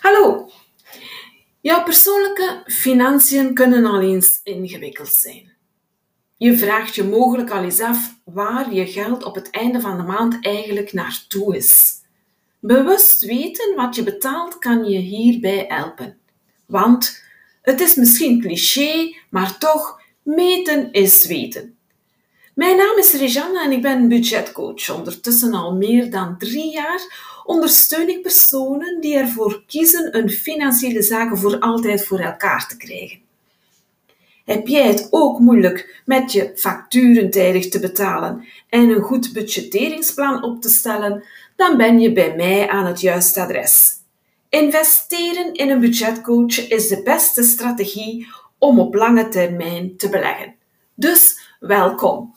Hallo. Jouw persoonlijke financiën kunnen al eens ingewikkeld zijn. Je vraagt je mogelijk al eens af waar je geld op het einde van de maand eigenlijk naartoe is. Bewust weten wat je betaalt kan je hierbij helpen. Want het is misschien cliché, maar toch, meten is weten. Mijn naam is Rejanne en ik ben budgetcoach. Ondertussen al meer dan drie jaar ondersteun ik personen die ervoor kiezen hun financiële zaken voor altijd voor elkaar te krijgen. Heb jij het ook moeilijk met je facturen tijdig te betalen en een goed budgetteringsplan op te stellen, dan ben je bij mij aan het juiste adres. Investeren in een budgetcoach is de beste strategie om op lange termijn te beleggen. Dus welkom!